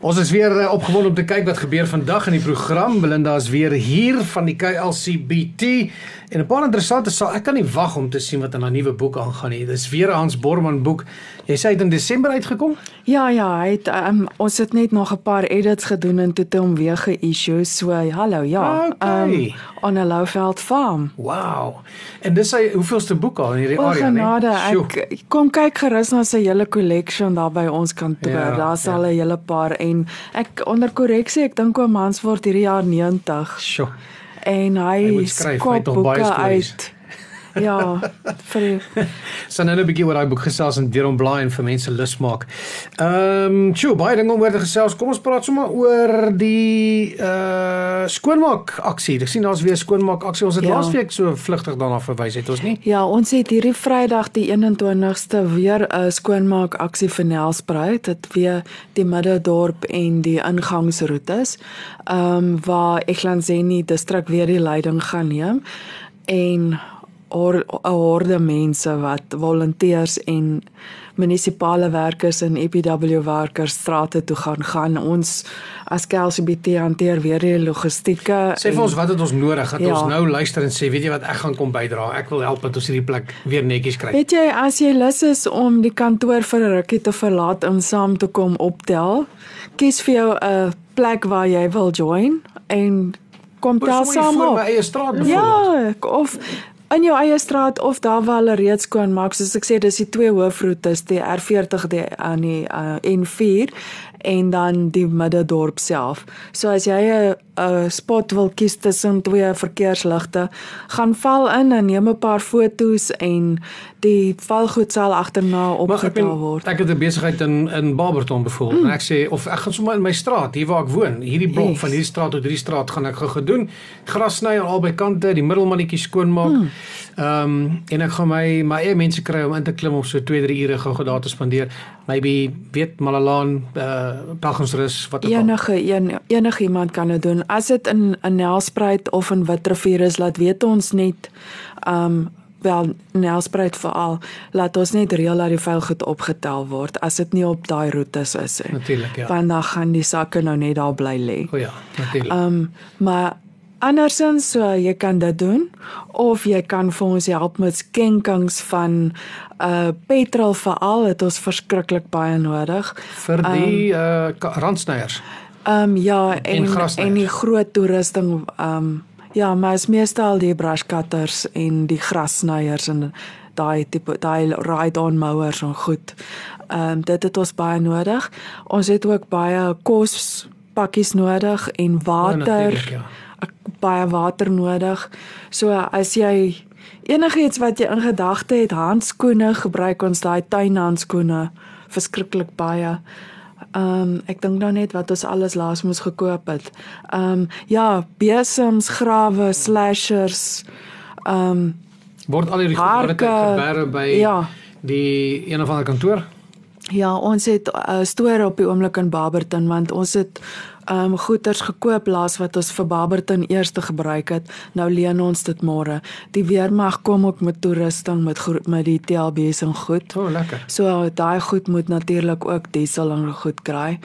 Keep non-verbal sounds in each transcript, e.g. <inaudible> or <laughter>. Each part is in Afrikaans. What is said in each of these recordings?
Ons is weer uh, opgewonde om te kyk wat gebeur vandag in die program. Belinda is weer hier van die KLCBT en 'n paar interessante sal ek kan nie wag om te sien wat in haar nuwe boek aangaan nie. Dis weer 'n Hans Borman boek. Jy sê dit in Desember uitgekom? Ja ja, hy het um, ons het net nog 'n paar edits gedoen en toe hom weer ge-issue. So hallo ja. Okay. Um, on a Louveld farm. Wow. En dis hy hoeveelste boek al in hierdie area nie? Genade, ek kom kyk gerus na sy hele collection daar by ons kantoor. Ja, Daar's ja. al 'n hele paar en ek onder korreksie, ek dink oom Hans word hierdie jaar 90 Sjoe. en hy, Hy skryf, hy het nog baie boeke stories. uit. Ja, vir <laughs> Sal nou 'n bietjie oor daai boek gesels en deur hom blaai en vir mense lus maak. Ehm, um, sjoe, baie dinge om oor te gesels. Kom ons praat sommer oor die uh skoonmaak aksie. Ek sien daar's weer skoonmaak aksie. Ons het Ja. laasweek so vlugtig daarna verwys het ons nie? Ja, ons het hierdie Vrydag die 21ste weer 'n skoonmaak aksie vir Nelspruit. Dit weer die Middedorp en die ingangsroetes. Ehm um, waar Eklanseni distrik weer die leiding gaan neem en 'n horde mense wat volonteërs en munisipale werkers en EPW werkers strate toe gaan gaan. Ons as KLCBT hanteer weer die logistieke. Sê vir ons wat het ons nodig dat Ja. ons nou luister en sê, weet jy wat, ek gaan kom bydra. Ek wil help dat ons hierdie plek weer netjies kry. Weet jy as jy lus is om die kantoor vir 'n rukkie te verlaat en saam te kom optel, kies vir jou 'n plek waar jy wil join en kom tel saam op. my eie straat byvoorbeeld. Ja, of in jou eie straat of daar waar hulle reeds skoon maak. Soos ek sê, dis die twee hoofroetes, die R40 die aan die uh, N4 en dan die Middedorp self. So as jy 'n 'n spot wil kies tussen twee verkeersligte, gaan val in en neem 'n paar foto's en die valgoed sal agterna opgetel word. ek het 'n besigheid in in Barberton byvoorbeeld. Mm. Ek sê of ek gaan sommer in my straat, hier waar ek woon, hierdie blok Yes. van hierdie straat tot hierdie straat gaan ek gou gedoen. Gras sny aan albei kante, die middelmannetjies skoonmaak. Hmm. Ehm um, en ek gaan my my eie mense kry om in te klim om so 2, 3 ure gou-gou daar te spandeer. Maybe weet Malalaan, uh Pelgrimsrus, wat ook al. Enige een enige iemand kan dit doen. As dit in in Nelspruit of in Witrifuur is, laat weet ons net um wel Nelspruit veral laat ons net reël dat die vuilgoed opgetel word as dit nie op daai roetes is nie. Natuurlik, ja. Want dan gaan die sakke nou net daar bly lê. O ja, natuurlik. Um maar andersins so jy kan dit doen of jy kan vir ons help met skenkings van uh petrol veral het ons verskriklik baie nodig. vir die uh randsnyers. Ehm um, ja en En en die groot toerusting ehm um, ja, maar is meestal die brush cutters en die grassnyers en daai tipe daai ride-on mowers en goed. Ehm um, dit het ons baie nodig. Ons het ook baie kospakkies nodig en Ja, water. ja. Ek- baie water nodig. So as jy enigiets wat jy in gedagte het, handskoene, gebruik ons daai tuinhandskoene verskriklik baie. Ehm um, ek dink nou net wat ons alles laas moes gekoop het. Ehm um, ja, besems, grawe, slashers. Ehm um, Word al hierdie goed Harke, gebeure by ja. die een of ander kantoor? Ja, ons het 'n uh, stoor op die oomblik in Barberton want ons het ehm um, goeders gekoop laas wat ons vir Barberton eers te gebruik het. Nou leen ons dit môre. Die weermag kom ook met toerusting met met die TLB's en goed. O, oh, lekker. So daai goed moet natuurlik ook diesel en goed kry.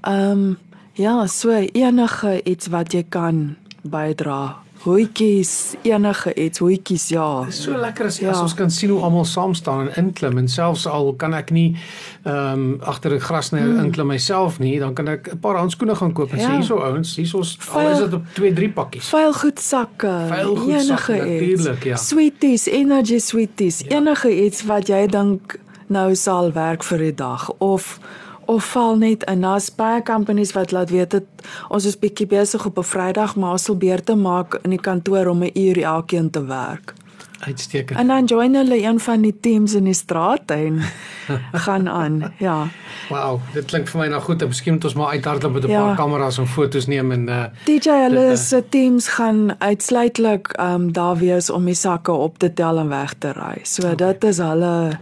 Ehm um, ja, so enige iets wat jy kan bydra. Hoetjies, enige iets, hoetjies ja. So lekker as, ja. As ons kan sien hoe almal saam staan en inklim en selfs al kan ek nie ehm um, agter 'n grasnyer hmm. inklim myself nie, dan kan ek 'n paar handskoene gaan koop en ja. sê hierso ouens, hierso's al Vuil- is dit op 2, 3 pakkies. Vuilgoedsakke, Vuilgoedsakke, enige iets. natuurlijk, ja. Sweeties, energy sweeties, ja. enige iets wat jy dink nou sal werk vir die dag of of val net in. Daar's baie companies wat laat weet dit ons is bietjie besig op 'n Vrydag, sal beurte maak in die kantoor om 'n uur elkeen te werk. Uitstekend. En dan join hulle een van die teams in die straat en <laughs> gaan aan. Ja. Wow, dit klink vir my nou goed. Miskien moet ons maar uithardloop met 'n Ja. paar kameras en foto's neem en uh DJ hulle Dit, se teams gaan uitsluitlik ehm um, daar wees om die sakke op te tel en weg te ry. So okay. dit is hulle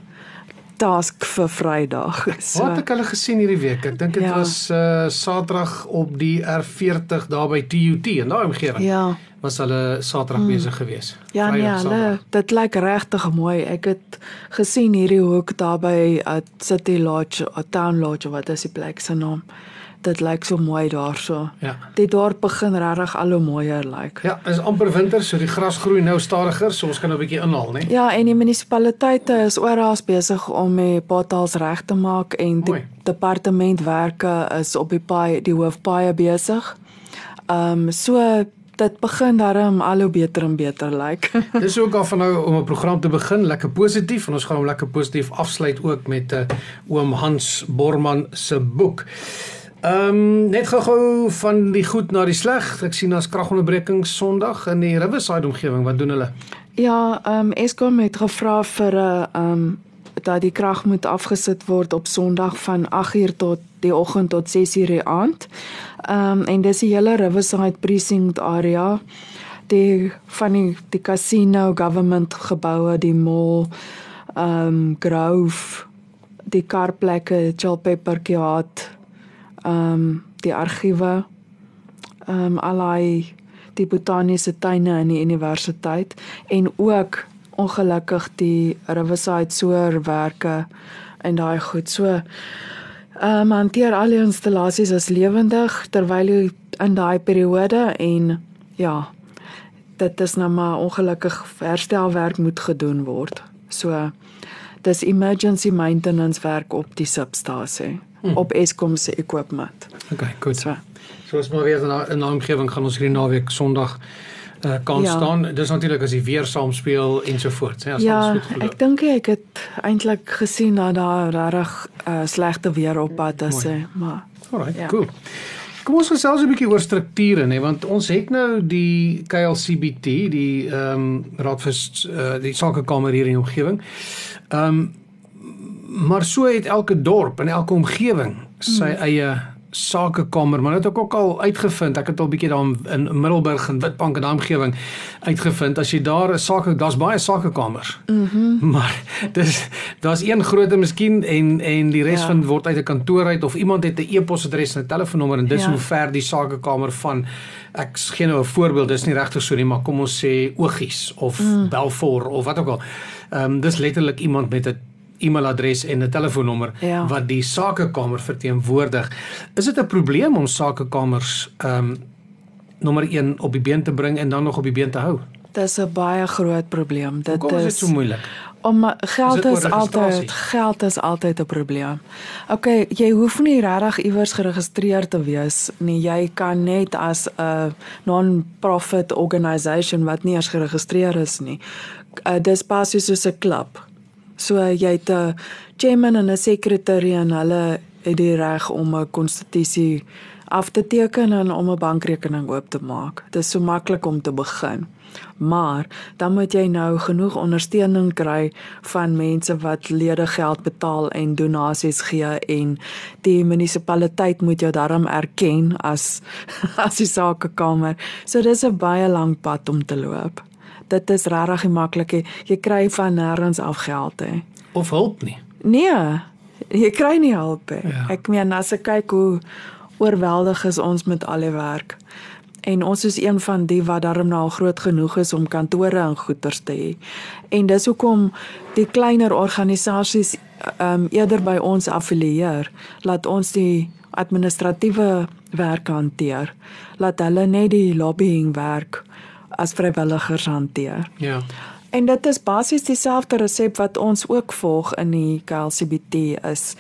task vir Vrydag. So Wat het ek hulle gesien hierdie week? Ek dink dit ja. Was uh Saterdag op die R40 daar by TUT en daai omgewing. ja, Was hulle Saterdag hmm. besig geweest. ja nee, Vrydag, hulle Saterdag. dit lyk regtig mooi. Ek het gesien hierdie hoek daar by at City Lodge, at Town Lodge, wat is die plek se naam? Dit lyk so mooi daarso. Ja. Die dorp begin regtig al hoe mooier lyk. Ja, is amper winter, so die gras groei nou stadiger, so ons kan nou 'n bietjie inhaal, né? Ja, en die munisipaliteite is oral besig om die padtals reg te maak en die Mooi. departementwerke is op die paai die hoofpaaie besig. Ehm um, so dit begin darm al hoe beter en beter lyk. <laughs> Dis ook al van nou om 'n program te begin, lekker positief en ons gaan hom lekker positief afsluit ook met 'n uh, oom Hans Borman se boek. Ehm um, net gou-gou van die goed na die sleg. Ek sien daar's kragonderbreking Sondag in die Riverside omgewing. Wat doen hulle? ja, ehm um, Eskom het gevra vir 'n ehm um, dat die krag moet afgesit word op Sondag van 8uur tot die oggend tot 6uur die aand. Ehm um, en dis die hele Riverside precinct area. Die van die die casino, government geboue, die mall, ehm um, Grove, die karplekke, Chilpepper Kiat, ehm um, die argiewe, ehm um, allei die botaniese tuine in die universiteit en ook ongelukkig die Riverside soorwerke en daai goed. So ehm um, hanteer al die installasies as lewendig terwyl jy in daai periode en ja, dit is nou maar ongelukkig herstelwerk moet gedoen word. So dis emergency maintenance werk op die substasie hmm. op Eskom se equipment. Okay, goed. So So ons maar weer in 'n in 'n omgewing gaan ons hierdie naweek Sondag uh, kan ja. Staan. Dis natuurlik as die weer saamspeel ensovoorts, hè, as Ja, alles goed verloop. ek dink ek het eintlik gesien dat daar regtig uh, slegte weer op pad is, hè, maar Alright, ja. Ja. cool. Kom ons gesels 'n bietjie oor strukture nê, want ons het nou die KLCBT, die ehm um, Raad vir uh, die Sakekamer hier in die omgewing. Ehm um, maar so het elke dorp en elke omgewing sy mm. eie sakekamer, maar dit het ek ook al uitgevind. Ek het al bietjie daar in Middelburg en Witbank en daai omgewing uitgevind as jy daar 'n sake daar's baie sakekamers. Mhm. Mm <laughs> maar dis daar's een grootte miskien en en die res ja. Van word uit 'n kantoor uit of iemand het 'n e-posadres en 'n telefoonnommer en dis. Ja. hoe ver die sakekamer van ek gee nou 'n voorbeeld, dis nie regtig so nie, maar kom ons sê Ogies of mm. Belfort of wat ook al. Ehm um, dis letterlik iemand met 'n e-mailadres en 'n telefoonnommer Ja. wat die sakekamer verteenwoordig. Is dit 'n probleem om sakekamers ehm um, nommer 1 op die been te bring en dan nog op die been te hou? dis 'n baie groot probleem. Dit Hoekom is is dit so moeilik? om geld Is is altyd geld is altyd 'n probleem. OK, jy hoef nie regtig iewers geregistreer te wees nie. Jy kan net as 'n non-profit organisation wat nie eens geregistreer is nie. Uh, dis basies soos 'n klub. So jy het 'n chairman en 'n secretary en hulle het die reg om 'n konstitusie af te teken en om 'n bankrekening oop te maak. Dit is so maklik om te begin. Maar dan moet jy nou genoeg ondersteuning kry van mense wat lede geld betaal en donasies gee en die munisipaliteit moet jou daarom erken as <laughs> as die sakekamer. So dis 'n baie lang pad om te loop. Dit is regtig maklik. Jy kry van nêrens af geld hè. Of hulp nie? Nee, jy kry nie hulp nie. Ja. Ek meen as ek kyk hoe oorweldig is ons met al die werk. En ons is een van die wat darm nou al groot genoeg is om kantore en goederes te hê. En dis hoekom die kleiner organisasies ehm um, eerder by ons affilieer, laat ons die administratiewe werk hanteer. Laat hulle net die lobbying werk as vrywilligers hanteer. Ja. En dit is basies dieselfde resep wat ons ook volg in die KLCBT is.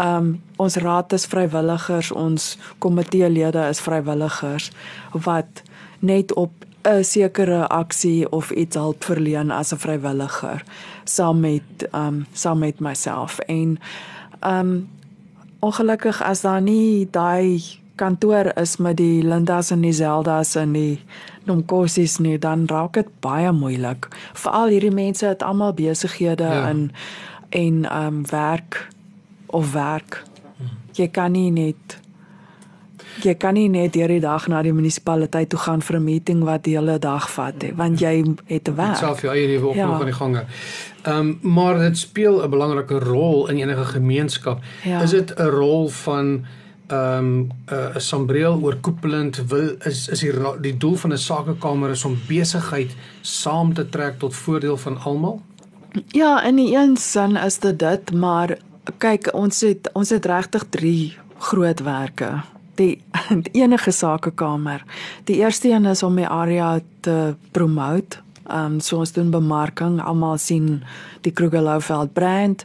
Um ons raad is vrywilligers, ons komiteelede is vrywilligers wat net op 'n sekere aksie of iets help verleen as 'n vrywilliger saam met um saam met myself en um ongelukkig as daar nie daai kantoor is met die Lindas en die Zeldas en die Nomkosies nie, dan raak dit baie moeilik. Veral hierdie mense het almal besighede Ja. ja. en ehm um, werk of werk. Jy kan nie net jy kan nie net deur die dag na die munisipaliteit toe gaan vir 'n meeting wat die hele dag vat nie, want jy het 'n werk. self jou eie lewe op Ja. nog aan die gang. Ehm um, maar dit speel 'n belangrike rol in enige gemeenskap. Ja. Is dit 'n rol van ehm um, 'n uh, sambreel oorkoepelend wil is is die die doel van 'n sakekamer is om besigheid saam te trek tot voordeel van almal? Ja, in die een sin is dit dit, maar kyk, ons het ons het regtig 3 groot werke die, <laughs> die enige sakekamer. Die eerste een is om die area te promote Ehm um, so ons doen bemarking, almal sien die Krugerlouveld brand.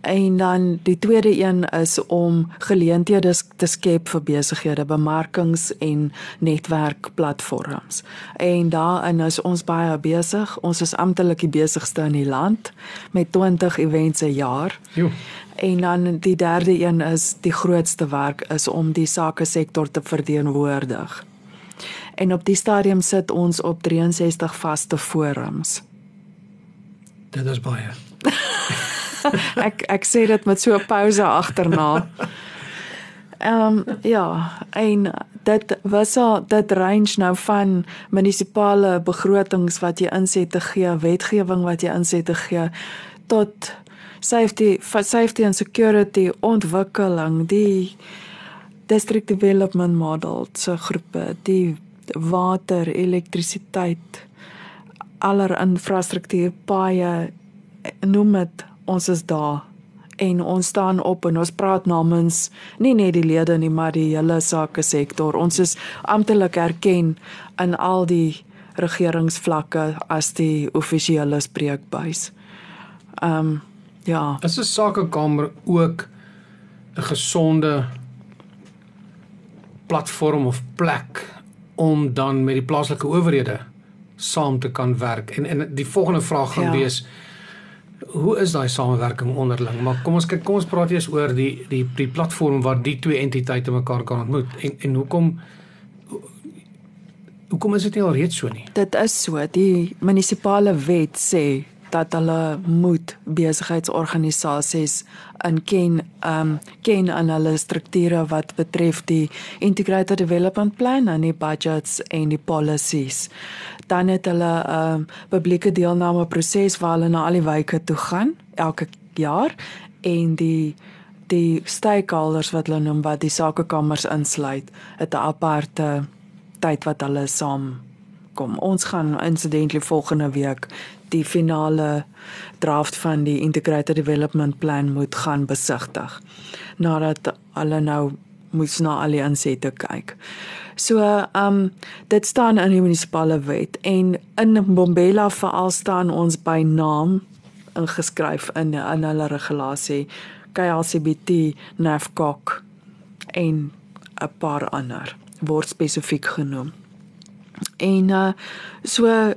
En dan die tweede een is om geleenthede te skep vir besighede, bemarkings en netwerkplatforms. En daarin is ons baie besig. Ons is amptelik die besigste in die land met 20 events per jaar. Jo. En dan die derde een is die grootste werk is om die sake sektor te verteenwoordig en op die stadium sit ons op 63 vaste forums. Dit is baie. <laughs> ek ek sê dit met so 'n pouse agterna. Ehm um, ja, en dit was al dit range nou van munisipale begrotings wat jy inset te gee, wetgewing wat jy inset te gee tot safety safety and security ontwikkeling, die district development model se groepe, die water, elektrisiteit, aller infrastruktuur, paaie, noem dit, ons is daar en ons staan op en ons praat namens nie net die lede nie, maar die hele sake sektor. Ons is amptelik erken in al die regeringsvlakke as die offisiële spreekbuis. Ehm um, ja. Is 'n sakekamer ook 'n gesonde platform of plek om dan met die plaaslike owerhede saam te kan werk. En en die volgende vraag gaan ja. wees hoe is daai samewerking onderling? Maar kom ons kyk, kom ons praat eers oor die die die platform waar die twee entiteite mekaar kan ontmoet en en hoekom hoekom is dit nie al reeds so nie? Dit is so. Die munisipale wet sê dat hulle moet besigheidsorganisasies in ken um ken aan hulle strukture wat betref die integrated development plan en die budgets en die policies. Dan het hulle 'n um, publieke deelname proses waar hulle na al die wyke toe gaan elke jaar en die die stakeholders wat hulle noem wat die sakekamers insluit, het 'n aparte tyd wat hulle saam kom. Ons gaan incidentally volgende week die finale draft van die integrated development plan moet gaan besigtig nadat hulle nou moet na al die insette kyk. So, ehm um, dit staan in die munisipale wet en in Bombela veral staan ons by naam ingeskryf in in hulle regulasie KLCBT Nafcock en 'n paar ander word spesifiek genoem. En uh so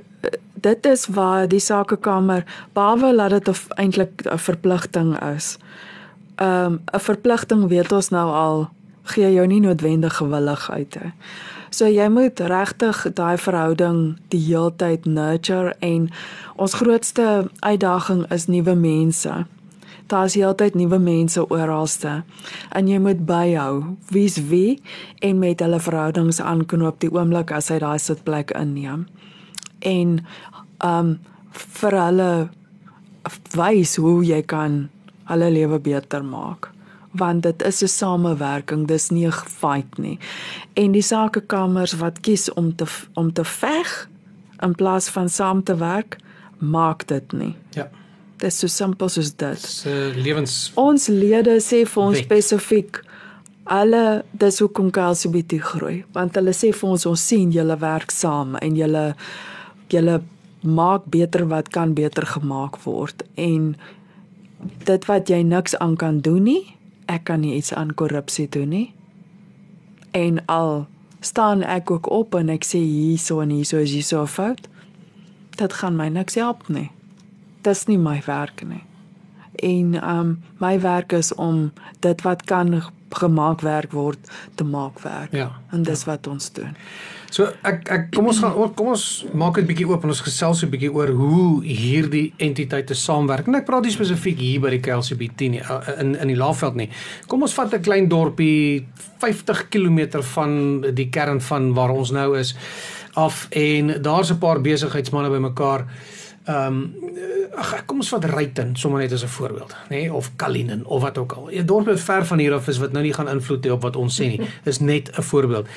dit is waar die sakekamer behalwe dat dit eintlik 'n verpligting is. Um 'n verpligting weet ons nou al gee jou nie noodwendig gewilligheid nie. So jy moet regtig daai verhouding die heeltyd nurture en ons grootste uitdaging is nuwe mense. Daar's heeltyd nuwe mense oralste en jy moet byhou wie's wie en met hulle verhoudings aanknoop die oomblik as hy daai sitplek inneem en um vir hulle wys hoe jy kan hulle lewe beter maak. Want dit is 'n samewerking dis nie 'n fight nie. En die sakekamers wat kies om te om te veg in plaas van saam te werk maak dit nie. Ja. Dit is so simpel soos dit. Se lewens ons lede sê vir ons spesifiek alle dis hoekom KLCBT groei. Want hulle sê vir ons ons sien julle werk saam en julle julle maak beter wat kan beter gemaak word. En dit wat jy niks aan kan doen nie ek kan nie iets aan korrupsie doen nie. En al staan ek ook op en ek sê hierso en hierso is hierso fout dit gaan my niks help nie. Dis nie my werk nie. En um my werk is om dit wat kan gemaak werk word te maak werk. Ja. En dis ja. wat ons doen So ek ek kom ons gaan kom ons maak dit bietjie oop en ons gesels so 'n bietjie oor hoe hierdie entiteite saamwerk. En ek praat nie spesifiek hier by die KLCBT nie in in die Laagveld nie. Kom ons vat 'n klein dorpie 50 km van die kern van waar ons nou is af en daar's 'n paar besigheidsmense bymekaar. Ehm um, ag kom ons vat Ryten sommer net as 'n voorbeeld, nê, nee? of Kalinin of wat ook al. 'n Dorp wat ver van hier af is wat nou nie gaan invloed hê op wat ons sê nie. <laughs> Dis net 'n voorbeeld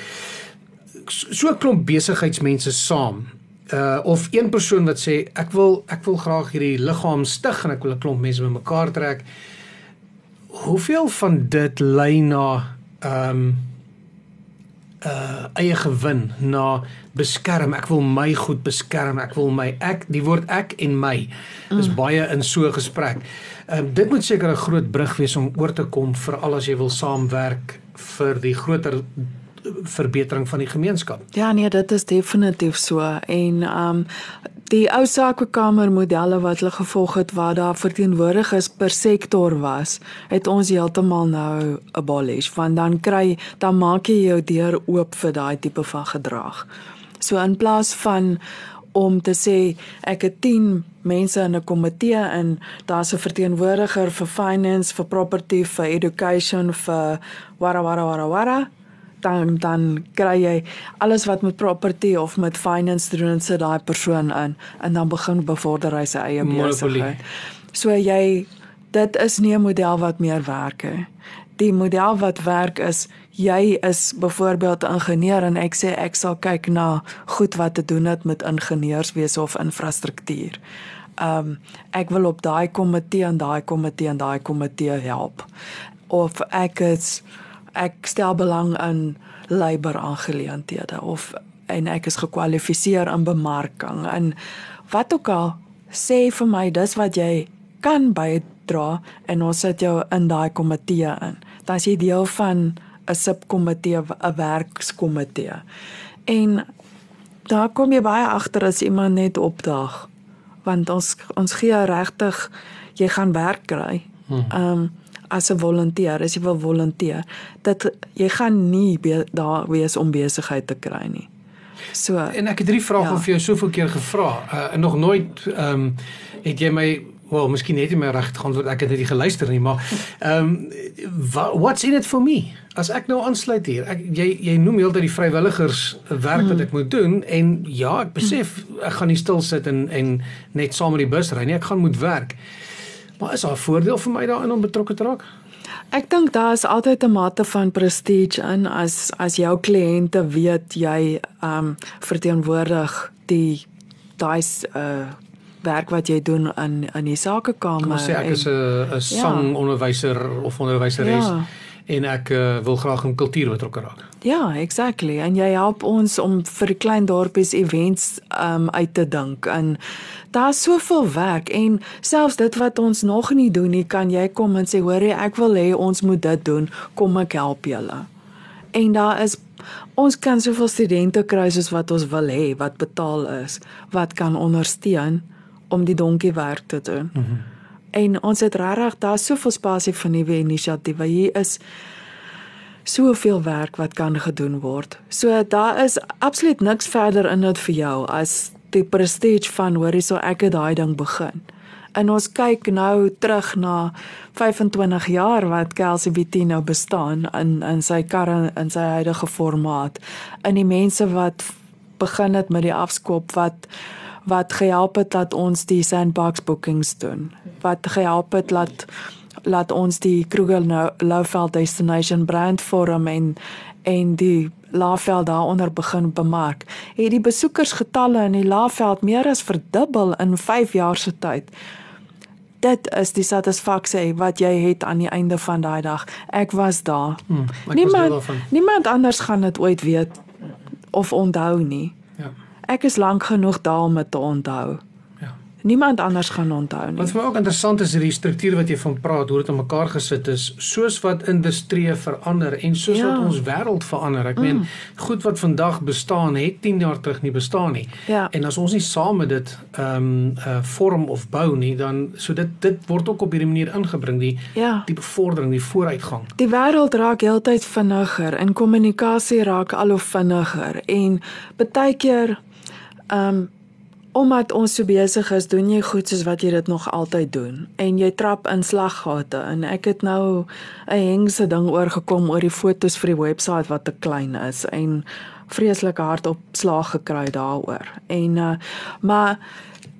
so 'n klomp besigheidsmense saam uh of een persoon wat sê ek wil ek wil graag hierdie liggaam stig en ek wil 'n klomp mense bymekaar trek. Hoeveel van dit lei na ehm um, uh eie gewin na beskerm. Ek wil my goed beskerm. Ek wil my ek die woord ek en my is mm. baie in so 'n gesprek. Ehm uh, dit moet seker 'n groot brug wees om oor te kom vir al as jy wil saamwerk vir die groter verbetering van die gemeenskap. Ja nee, dit is definitief so en ehm um, die ou sakekamer modelle wat hulle gevolg het waar daar verteenwoordigers per sektor was, het ons heeltemal nou abolish want dan kry dan maak jy jou deur oop vir daai tipe van gedrag. So in plaas van om te sê ek het 10 mense in 'n komitee en daar's 'n verteenwoordiger vir finance, vir property, vir education, vir wara wara wara wara dan dan kry jy alles wat met property of met finance te doen sit daai persoon in en dan begin bevorder hy sy eie besigheid. So jy dit is nie 'n model wat meer werk nie. Die model wat werk is jy is byvoorbeeld 'n ingenieur en ek sê ek sal kyk na goed wat te doen het met ingenieurswese of infrastruktuur. Ehm um, ek wil op daai komitee en daai komitee en daai komitee help. Of ek is ek stel belang in labor aangeleenthede of en ek is gekwalifiseer in bemarking en wat ook al sê vir my dis wat jy kan bydra en ons sit jou in daai komitee in. Dan is jy deel van 'n subkomitee, 'n werkskomitee. En daar kom jy baie agter as iemand net opdaag. Want ons ons gee regtig jy gaan werk kry. Hmm. Ehm um, as 'n volonteer, as jy wil volonteer, dat jy gaan nie daar wees om besigheid te kry nie. So en ek het drie vrae ja. vir jou soveel keer gevra uh, en nog nooit ehm um, het jy my wel, miskien het jy my reg geantwoord, ek het net nie geluister nie, maar ehm um, what's in it for me? As ek nou aansluit hier, ek jy jy noem heeltyd die vrywilligers werk wat ek moet doen en ja, ek besef ek gaan nie stil sit en en net saam met die bus ry nie, ek gaan moet werk. Maar is daar 'n voordeel vir my daarin om betrokke te raak? Ek dink daar is altyd 'n mate van prestige in as as jou kliënte weet jy ehm um, verteenwoordig die daai uh werk wat jy doen in in die sakekamer. Kom sê ek en, is 'n 'n sangonderwyser ja. of onderwyseres. Ja en ek uh, wil graag in kultuur betrokke raak. Ja, exactly. En jy help ons om vir die klein dorpies events um uit te dink. En daar's soveel werk en selfs dit wat ons nog nie doen nie, kan jy kom en sê, "Hoerie, ek wil hê ons moet dit doen. Kom ek help julle." En daar is ons kan soveel studente kry soos wat ons wil hê wat betaal is, wat kan ondersteun om die donkie werk te doen. Mm en ons het regtig daar soveel spasie vir nuwe inisiatiewe. Hier is soveel werk wat kan gedoen word. So daar is absoluut niks verder in dit vir jou as die prestige van hoor hierso ek het daai ding begin. En ons kyk nou terug na 25 jaar wat Kelsey BT nou bestaan in in sy karre in sy huidige formaat. In die mense wat begin het met die afskop wat wat gehelp het dat ons die sandbox bookings doen. Wat gehelp het dat laat ons die Kruger nou Louveld Destination brand vorm en en die Laaveld daaronder begin bemark. Het die besoekersgetalle in die Laaveld meer as verdubbel in 5 jaar se tyd. Dit is die satisfaksie wat jy het aan die einde van daai dag. Ek was daar. Hmm, ek niemand was niemand anders gaan dit ooit weet of onthou nie. Ek is lank genoeg daar om dit te onthou. Ja. Niemand anders gaan onthou nie. Wat vir my ook interessant is, is die struktuur wat jy van praat, hoe dit aan mekaar gesit is, soos wat industrie verander en soos ja. wat ons wêreld verander. Ek mm. meen, goed wat vandag bestaan het 10 jaar terug nie bestaan nie. Ja. En as ons nie saam met dit ehm um, uh, vorm of bou nie, dan so dit dit word ook op hierdie manier ingebring die ja. die bevordering, die vooruitgang. Die wêreld raak heeltyd vinniger en kommunikasie raak al hoe vinniger en baie keer Um omdat ons so besig is, doen jy goed soos wat jy dit nog altyd doen. En jy trap in slaggate. En ek het nou 'n hengse ding oorgekom oor die fotos vir die webwerf wat te klein is en vreeslike hartopslag gekry daaroor. En uh maar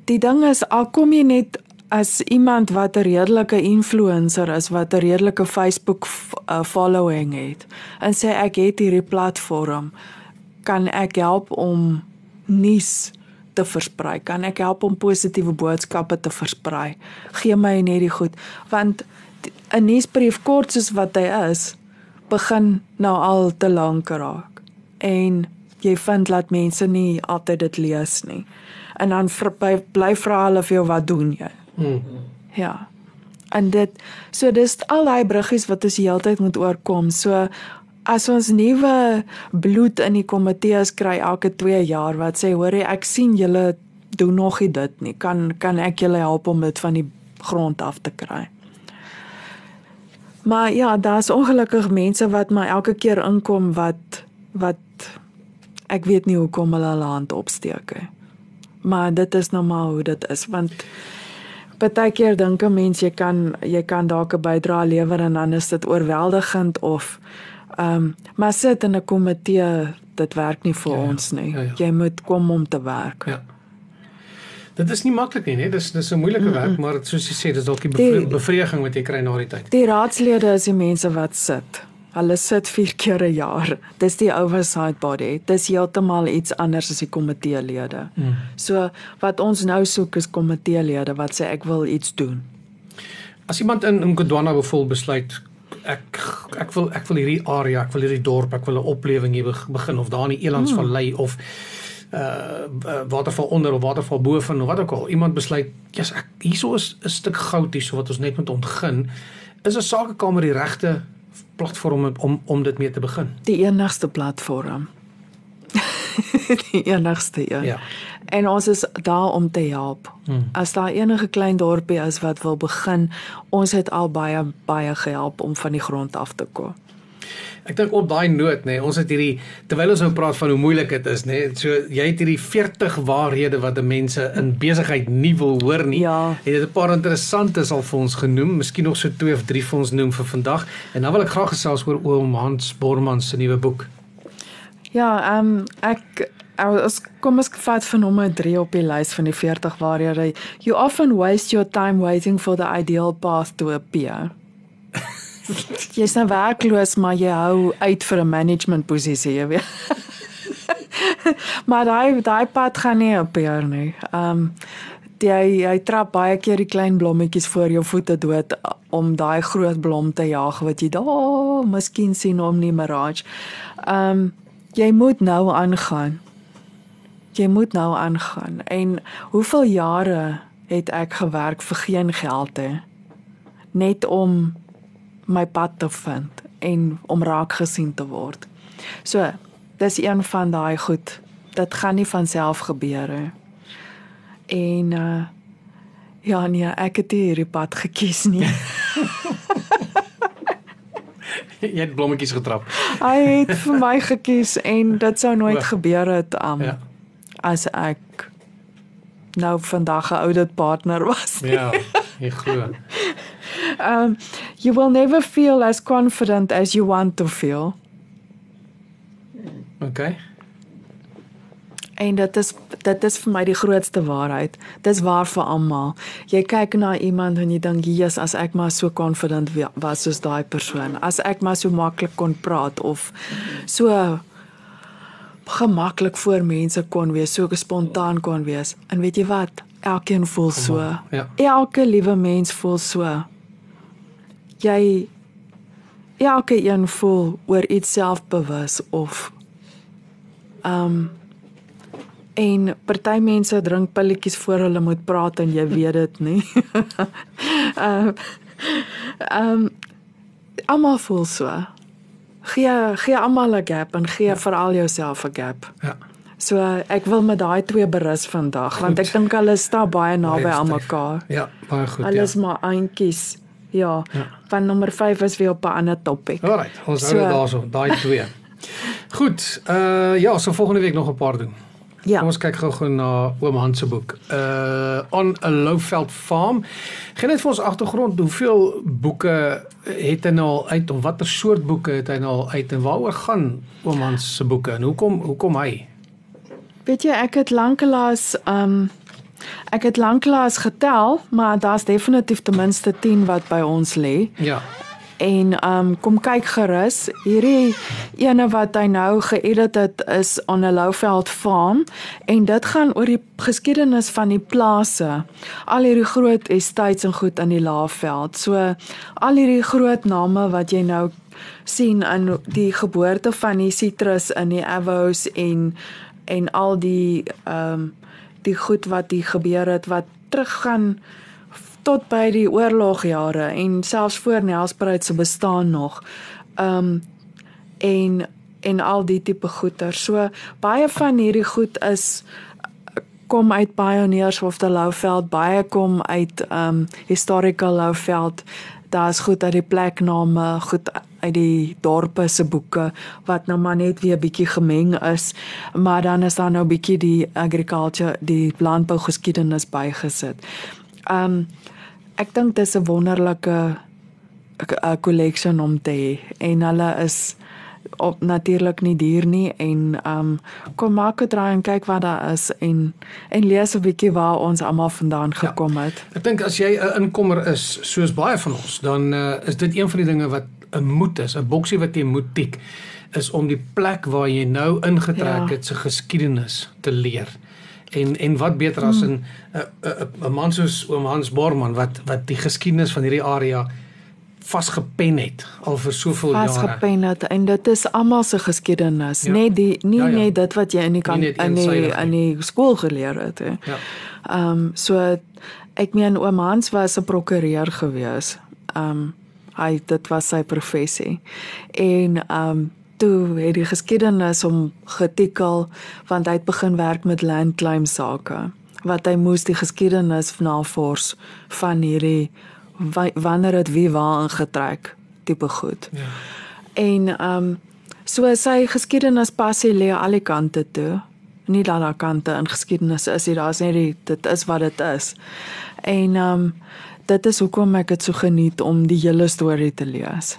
die ding is al kom jy net as iemand wat 'n redelike influencer is, wat 'n redelike Facebook uh, following het en sê ek het hierdie platform, kan ek help om nuus te versprei. Kan ek help om positiewe boodskappe te versprei? Gee my net die goed want 'n nuusbrief kort soos wat hy is, begin nou al te lank raak. en jy vind dat mense nie altyd dit lees nie. En dan by, bly vra hulle vir jou wat doen jy? Hmm. Ja. En dit so dis al daai bruggies wat ons die hele tyd moet oorkom. So as ons nuwe bloed in die komitees kry elke 2 jaar wat sê hoor ek sien julle doen nog nie dit nie. Kan kan ek julle help om dit van die grond af te kry? Maar ja, daar's ongelukkig mense wat maar elke keer inkom wat wat ek weet nie hoekom hulle hulle hand opsteek nie. Maar dit is nou maar hoe dit is want partykeer dink 'n mens jy kan jy kan dalk 'n bydrae lewer en dan is dit oorweldigend of ehm um, maar sit in 'n komitee dit werk nie vir Ja, ja. ons nie. Ja, ja. Jy moet kom om te werk. Ja. Dit is nie maklik nie, nee. Dis dis 'n moeilike werk, maar soos jy sê, dis dalk die Die- bevre- bevrediging wat jy kry na die tyd. Die raadslede is die mense wat sit. Hulle sit 4 <laughs> keer 'n jaar. Dis die oversight body. Dis heeltemal iets anders as die komiteelede. Hmm. So wat ons nou soek is komiteelede wat sê ek wil iets doen. As iemand in Mkodwana bijvoorbeeld besluit ek ek wil ek wil hierdie area, ek wil hierdie dorp, ek wil 'n oplewing hier beg- begin of daar in die Elandsvallei hmm. of uh uh, waterval onder of waterval bo van of wat ook al. Iemand besluit, "Jesus, ek hierso is 'n stuk goud hierso wat ons net moet ontgin." Is 'n sakekamer die regte platform om- om om dit mee te begin? Die enigste platform. <laughs> die enigste een. Ja. En ons is daar om te help. Hmm. As daar enige klein dorpie is wat wil begin, ons het al baie baie gehelp om van die grond af te kom. Ek dink op daai noot nê, nee, ons het hierdie terwyl ons nou praat van hoe moeilik dit is nê, nee, so jy het hierdie 40 waarhede wat mense in besigheid nie wil hoor nie. Ja. Het 'n paar interessantes al vir ons genoem, miskien nog so twee of drie vir ons noem vir vandag. En dan wil ek graag gesels oor oom Hans Borman se nuwe boek. Ja, ehm um, ek as kom ons vat van nommer 3 op die lys van die 40 waarhede. You often waste your time waiting for the ideal path to appear. <laughs> Jy's nou werkloos, maar jy hou uit vir 'n management posisie, jy weet. <laughs> maar daai daai pad gaan nie appear nie. Ehm um, jy hy trap baie keer die klein blommetjies voor jou voete dood om daai groot blom te jaag wat jy daar miskien sien om die mirage. Ehm um, jy moet nou aangaan. Jy moet nou aangaan. En hoeveel jare het ek gewerk vir geen geld hè? Net om my pad te vind en om raak gesien te word. So, dis een van daai goed. Dit gaan nie van self gebeur nie. En uh ja nee, ek het hierdie pad gekies nie. <laughs> <laughs> jy het blommetjies getrap. Hy het vir my gekies en dit sou nooit gebeur het um, Ja. As ek nou vandag 'n oudit partner was. Ja, <laughs> jy glo. Um you will never feel as confident as you want to feel. Okay. En dit is dit is vir my die grootste waarheid. Dis waar vir almal. Jy kyk na iemand en jy dink, "Jesus, as ek maar so confident wa- was soos daai persoon, as ek maar so maklik kon praat of so gemaklik voor mense kon wees, so spontaan kon wees." En weet jy wat? Elkeen voel so. Ja. Elke liewe mens voel so. Jy elke een voel oor iets selfbewus of ehm um, En party mense drink pilletjies voor hulle moet praat en jy weet dit nie. <laughs> Ehm um, almal voel so. Gee gee almal 'n gap en gee ja. veral jouself 'n gap. Ja. So ek wil met daai twee berus vandag want ek dink hulle staan baie naby aan mekaar. Ja, baie goed. Hulle Ja. maar eentjies. Ja. Ja. Van nommer 5 is weer op 'n ander topik. Alright, ons hou So- dit daarso, daai twee. <laughs> Goed, uh ja, so volgende week nog 'n paar doen. Ja. Kom ons kyk gou-gou na oom Hans se boek. Uh on a Lowveld Farm. Geen net vir ons agtergrond, hoeveel boeke het hy nou al uit of watter soort boeke het hy nou al uit en waaroor gaan oom Hans se boeke en hoekom hoekom hy? Weet jy, ek het lanklaas um ek het lanklaas getel, maar daar's definitief ten minste 10 wat by ons lê. Ja. En um kom kyk gerus. Hierdie ene wat hy nou geëdit het is on 'n Louveld farm en dit gaan oor die geskiedenis van die plase. Al hierdie groot estates en goed in die Laagveld. So al hierdie groot name wat jy nou sien in die geboorte van die sitrus in die avos en en al die ehm um, die goed wat hier gebeur het wat teruggaan tot by die oorlogjare en selfs voor Nelspruit se bestaan nog. Ehm um, en en al die tipe goeder. So baie van hierdie goed is kom uit Pioneers of the Louveld, baie kom uit um Historical Louveld. Daar's goed uit die plekname, goed uit die dorpe se boeke wat nou maar net weer bietjie gemeng is, maar dan is daar nou bietjie die agriculture, die landbou geskiedenis bygesit. Um ek dink dis 'n wonderlike 'n collection om te hê en hulle is op natuurlik nie duur nie en um kom maak 'n draai en kyk wat daar is en en lees 'n bietjie waar ons almal vandaan ja. gekom het. Ja, ek dink as jy 'n inkomer is soos baie van ons, dan uh, is dit een van die dinge wat 'n moed is, 'n boksie wat jy moet tik is om die plek waar jy nou ingetrek ja. het se geskiedenis te leer. En en wat beter as hmm. 'n 'n 'n man soos oom Hans Borman wat wat die geskiedenis van hierdie area vasgepen het al vir soveel jare. Vasgepen het en dit is almal se geskiedenis, ja. net die nie ja, ja. net dit wat jy in die kan in die in die skool geleer het hè. Ja. Ehm um, so ek meen oom Hans was 'n prokureur gewees. Ehm um, hy dit was sy professie. En ehm um, toe het die geskiedenis om getikel want hy het begin werk met land claim sake wat hy moes die geskiedenis navors van hierdie wanneer dit wie waar ingetrek tipe goed. Ja. En ehm um, so sy geskiedenis passie lê al die kante toe. Nie dat daar kante in geskiedenis is nie, daar's net die dit is wat dit is. En ehm um, dit is hoekom ek dit so geniet om die hele storie te lees.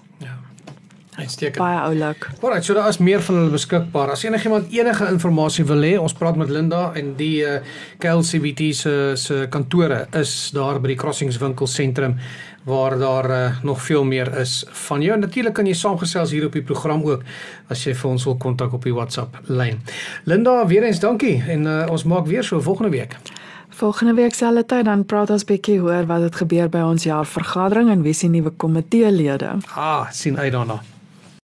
Uitstekend. Baie oulik. Alright, so daar is meer van hulle beskikbaar. As enigiemand enige inligting wil hê, ons praat met Linda en die uh, eh, KLCBT se se kantore is daar by die Crossings winkel sentrum waar daar uh, nog veel meer is van jou. Natuurlik kan jy saamgesels hier op die program ook as jy vir ons wil kontak op die WhatsApp lyn. Linda, weer eens dankie en uh, ons maak weer so volgende week. Volgende week sal dit dan praat ons bietjie hoor wat het gebeur by ons jaarvergadering en wie se nuwe komiteelede. Ah, sien uit daarna.